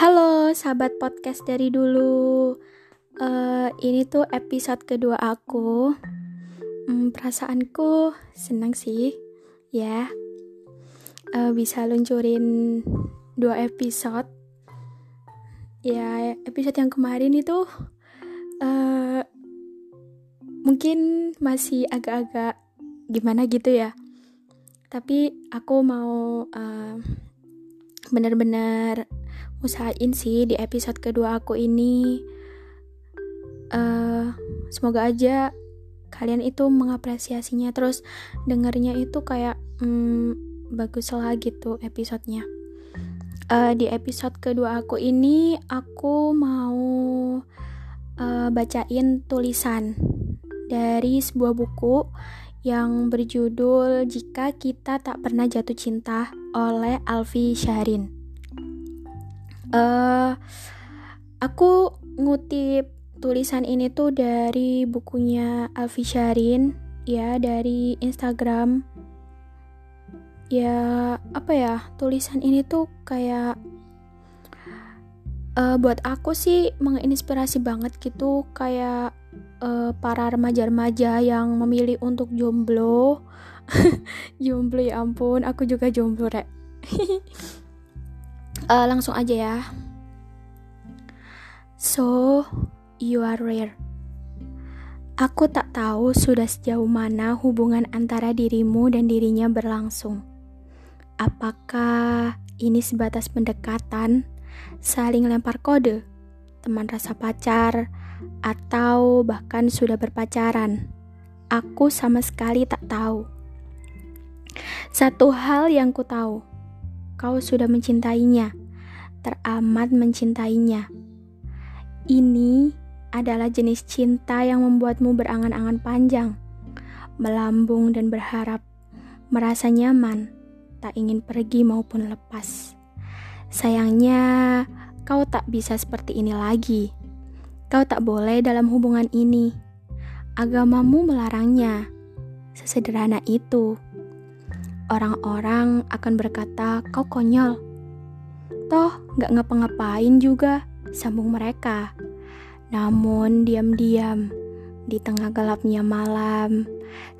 Halo sahabat podcast dari dulu. Uh, ini tuh episode kedua aku. Hmm, perasaanku senang sih, ya. Uh, bisa luncurin dua episode. Ya, episode yang kemarin itu uh, mungkin masih agak-agak gimana gitu ya. Tapi aku mau uh, benar-benar usahain sih di episode kedua aku ini. Uh, semoga aja kalian itu mengapresiasinya terus dengernya itu kayak hmm, bagus lah gitu episodenya. Uh, di episode kedua aku ini aku mau uh, bacain tulisan dari sebuah buku yang berjudul Jika Kita Tak Pernah Jatuh Cinta oleh Alfi Syahrin. Uh, aku ngutip tulisan ini tuh dari bukunya Alfi Syarin ya dari Instagram. Ya apa ya tulisan ini tuh kayak uh, buat aku sih menginspirasi banget gitu kayak uh, para remaja-remaja yang memilih untuk jomblo jomblo ya ampun aku juga jomblo rek uh, langsung aja ya. So, you are rare. Aku tak tahu sudah sejauh mana hubungan antara dirimu dan dirinya berlangsung. Apakah ini sebatas pendekatan, saling lempar kode, teman rasa pacar, atau bahkan sudah berpacaran? Aku sama sekali tak tahu. Satu hal yang ku tahu, kau sudah mencintainya, teramat mencintainya. Ini adalah jenis cinta yang membuatmu berangan-angan panjang, melambung dan berharap, merasa nyaman, tak ingin pergi maupun lepas. Sayangnya, kau tak bisa seperti ini lagi. Kau tak boleh dalam hubungan ini. Agamamu melarangnya. Sesederhana itu orang-orang akan berkata kau konyol. Toh gak ngapa-ngapain juga, sambung mereka. Namun diam-diam, di tengah gelapnya malam,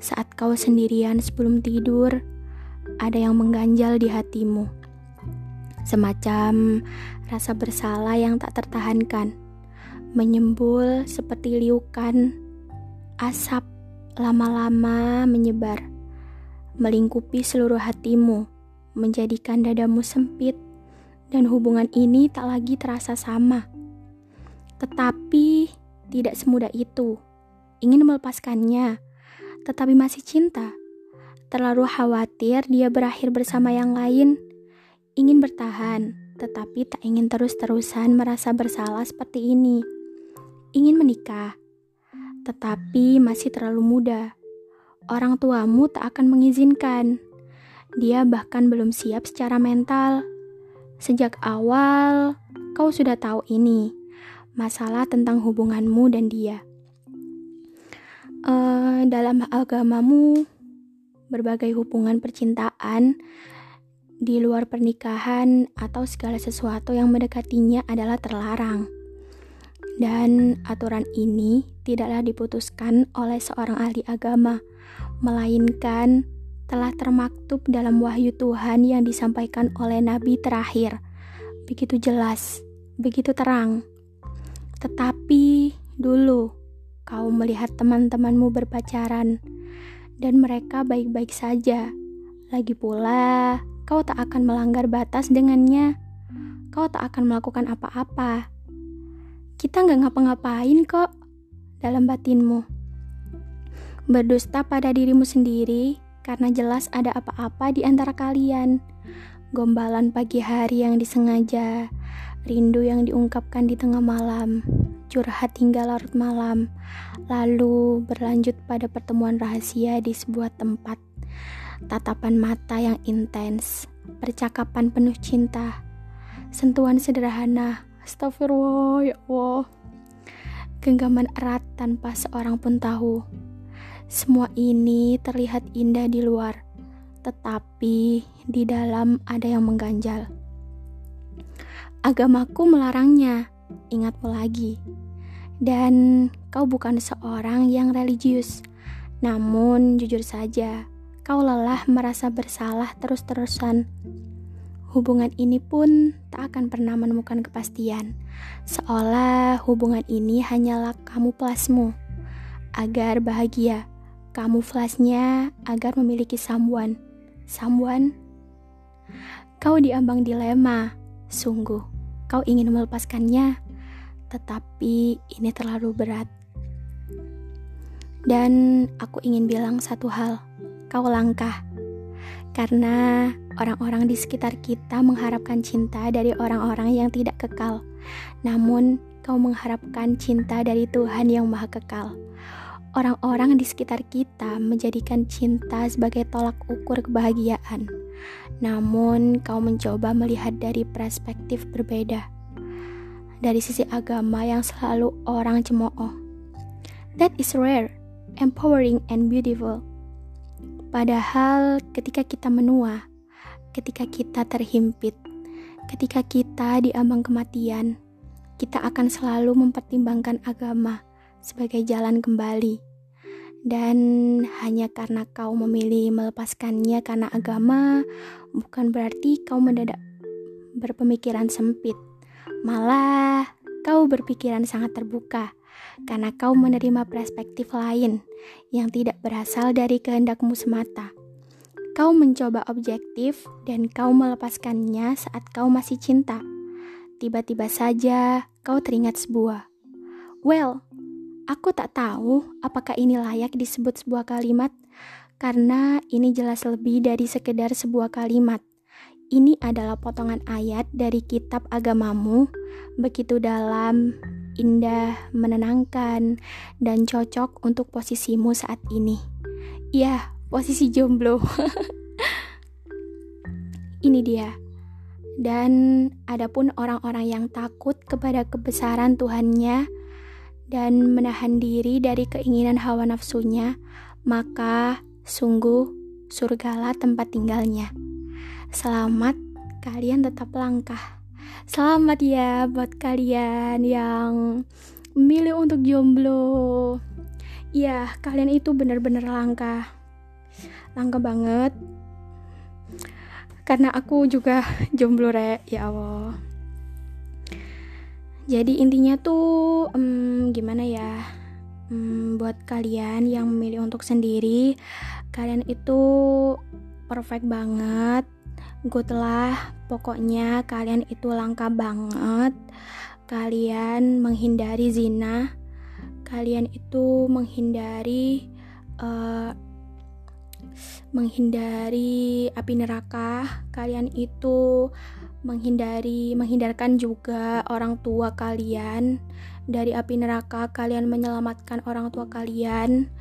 saat kau sendirian sebelum tidur, ada yang mengganjal di hatimu. Semacam rasa bersalah yang tak tertahankan, menyembul seperti liukan, asap lama-lama menyebar melingkupi seluruh hatimu, menjadikan dadamu sempit, dan hubungan ini tak lagi terasa sama. Tetapi tidak semudah itu. Ingin melepaskannya, tetapi masih cinta. Terlalu khawatir dia berakhir bersama yang lain. Ingin bertahan, tetapi tak ingin terus-terusan merasa bersalah seperti ini. Ingin menikah, tetapi masih terlalu muda orang tuamu tak akan mengizinkan. Dia bahkan belum siap secara mental. Sejak awal, kau sudah tahu ini masalah tentang hubunganmu dan dia. Uh, dalam agamamu, berbagai hubungan percintaan di luar pernikahan atau segala sesuatu yang mendekatinya adalah terlarang. Dan aturan ini tidaklah diputuskan oleh seorang ahli agama, melainkan telah termaktub dalam wahyu Tuhan yang disampaikan oleh nabi terakhir. Begitu jelas, begitu terang. Tetapi dulu kau melihat teman-temanmu berpacaran dan mereka baik-baik saja. Lagi pula, kau tak akan melanggar batas dengannya. Kau tak akan melakukan apa-apa. Kita nggak ngapa-ngapain kok dalam batinmu berdusta pada dirimu sendiri karena jelas ada apa-apa di antara kalian. Gombalan pagi hari yang disengaja, rindu yang diungkapkan di tengah malam, curhat hingga larut malam, lalu berlanjut pada pertemuan rahasia di sebuah tempat. Tatapan mata yang intens, percakapan penuh cinta, sentuhan sederhana, astagfirullah ya Allah. Genggaman erat tanpa seorang pun tahu semua ini terlihat indah di luar, tetapi di dalam ada yang mengganjal. agamaku melarangnya. Ingatmu lagi. Dan kau bukan seorang yang religius. Namun, jujur saja, kau lelah merasa bersalah terus-terusan. Hubungan ini pun tak akan pernah menemukan kepastian, seolah hubungan ini hanyalah kamu plasmu. Agar bahagia, kamu flasnya agar memiliki someone. Someone? Kau diambang dilema, sungguh. Kau ingin melepaskannya, tetapi ini terlalu berat. Dan aku ingin bilang satu hal, kau langkah. Karena orang-orang di sekitar kita mengharapkan cinta dari orang-orang yang tidak kekal. Namun, kau mengharapkan cinta dari Tuhan yang Maha Kekal. Orang-orang di sekitar kita menjadikan cinta sebagai tolak ukur kebahagiaan. Namun, kau mencoba melihat dari perspektif berbeda dari sisi agama yang selalu orang cemooh. That is rare, empowering, and beautiful. Padahal ketika kita menua, ketika kita terhimpit, ketika kita diambang kematian, kita akan selalu mempertimbangkan agama sebagai jalan kembali. Dan hanya karena kau memilih melepaskannya karena agama, bukan berarti kau mendadak berpemikiran sempit Malah, kau berpikiran sangat terbuka karena kau menerima perspektif lain yang tidak berasal dari kehendakmu semata. Kau mencoba objektif dan kau melepaskannya saat kau masih cinta. Tiba-tiba saja kau teringat sebuah. Well, aku tak tahu apakah ini layak disebut sebuah kalimat karena ini jelas lebih dari sekedar sebuah kalimat. Ini adalah potongan ayat dari kitab agamamu, begitu dalam, indah, menenangkan, dan cocok untuk posisimu saat ini. Ya, posisi jomblo. ini dia. Dan adapun orang-orang yang takut kepada kebesaran Tuhannya dan menahan diri dari keinginan hawa nafsunya, maka sungguh surgalah tempat tinggalnya. Selamat, kalian tetap langkah. Selamat ya buat kalian yang memilih untuk jomblo. Ya, kalian itu benar-benar langkah. Langkah banget. Karena aku juga jomblo, re. Ya Allah. Jadi intinya tuh um, gimana ya? Um, buat kalian yang memilih untuk sendiri, kalian itu perfect banget good lah pokoknya kalian itu langka banget. Kalian menghindari zina. Kalian itu menghindari uh, menghindari api neraka. Kalian itu menghindari menghindarkan juga orang tua kalian. Dari api neraka kalian menyelamatkan orang tua kalian.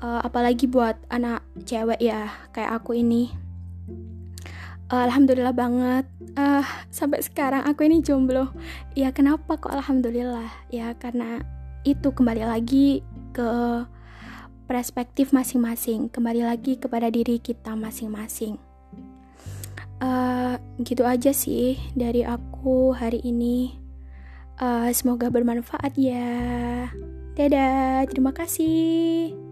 Uh, apalagi buat anak cewek ya kayak aku ini Alhamdulillah banget. Uh, sampai sekarang aku ini jomblo. Ya kenapa kok alhamdulillah? Ya karena itu kembali lagi ke perspektif masing-masing. Kembali lagi kepada diri kita masing-masing. Uh, gitu aja sih dari aku hari ini. Uh, semoga bermanfaat ya. Dadah terima kasih